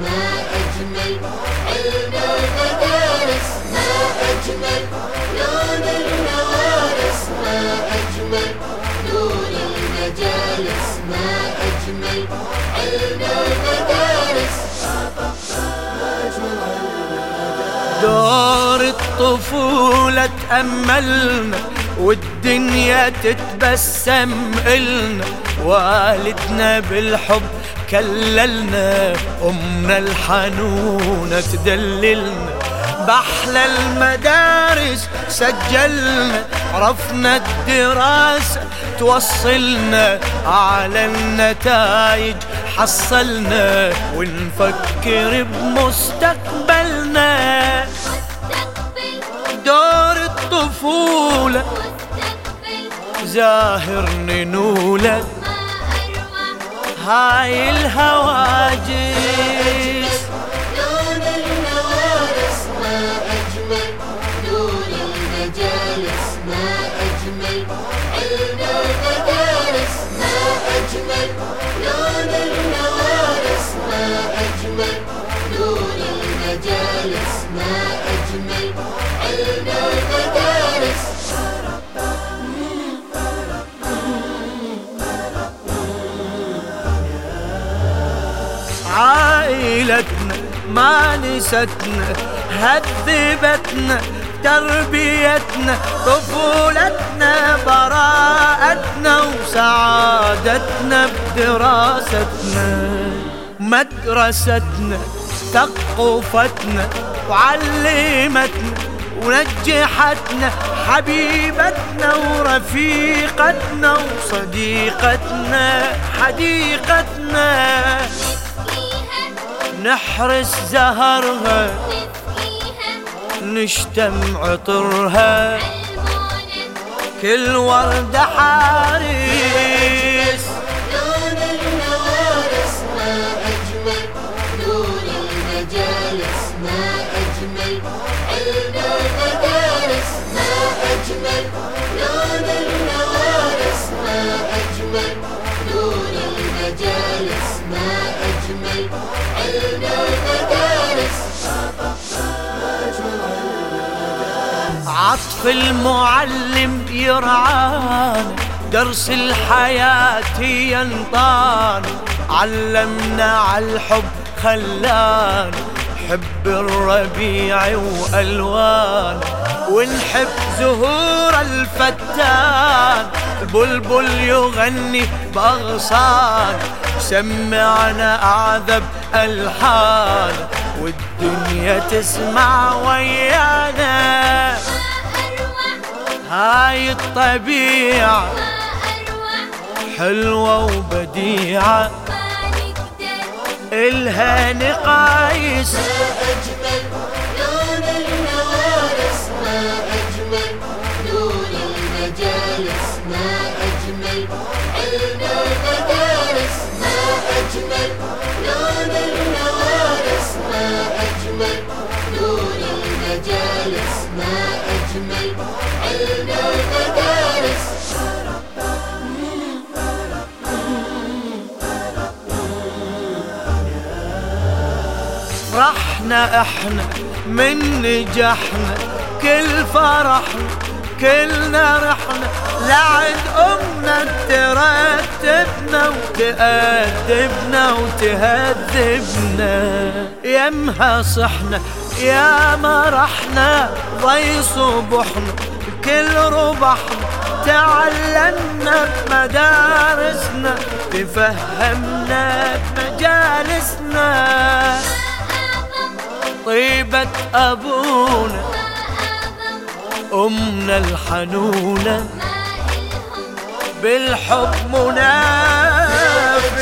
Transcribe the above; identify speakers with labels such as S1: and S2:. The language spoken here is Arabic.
S1: ما أجمل علم المدارس ما أجمل ما أجمل علم المدارس
S2: دور الطفولة تأملنا والدنيا تتبسم إلنا. والدنا بالحب كللنا أمنا الحنونة تدللنا. بأحلى المدارس سجلنا عرفنا الدراسة توصلنا على النتائج حصلنا ونفكر بمستقبلنا. دور الطفولة زاهر ننولة. هاي الهواجس. عائلتنا ما نستنا هذبتنا تربيتنا طفولتنا براءتنا وسعادتنا بدراستنا. مدرستنا ثقفتنا وعلمتنا ونجحتنا حبيبتنا ورفيقتنا وصديقتنا حديقتنا. نحرس زهرها. نشتم عطرها كل وردة حارس عطف المعلم يرعانا درس الحياة ينطانا علمنا عالحب خلانا حب الربيع وألوان. ونحب زهور الفتان البلبل يغني بأغصان. سمعنا أعذب ألحان والدنيا تسمع ويانا. هاي الطبيعة. حلوة وبديعة. إلها نقايس. فرحنا إحنا من نجحنا كل فرحنا كلنا رحنا. لعند أمنا ترتبنا وتأدبنا وتهذبنا. يمها صحنا يا مرحنا ضي صبحنا. كل ربحنا تعلمنا بمدارسنا تفهمنا بمجالسنا. طيبة أبونا أمنا الحنونة بالحب منافس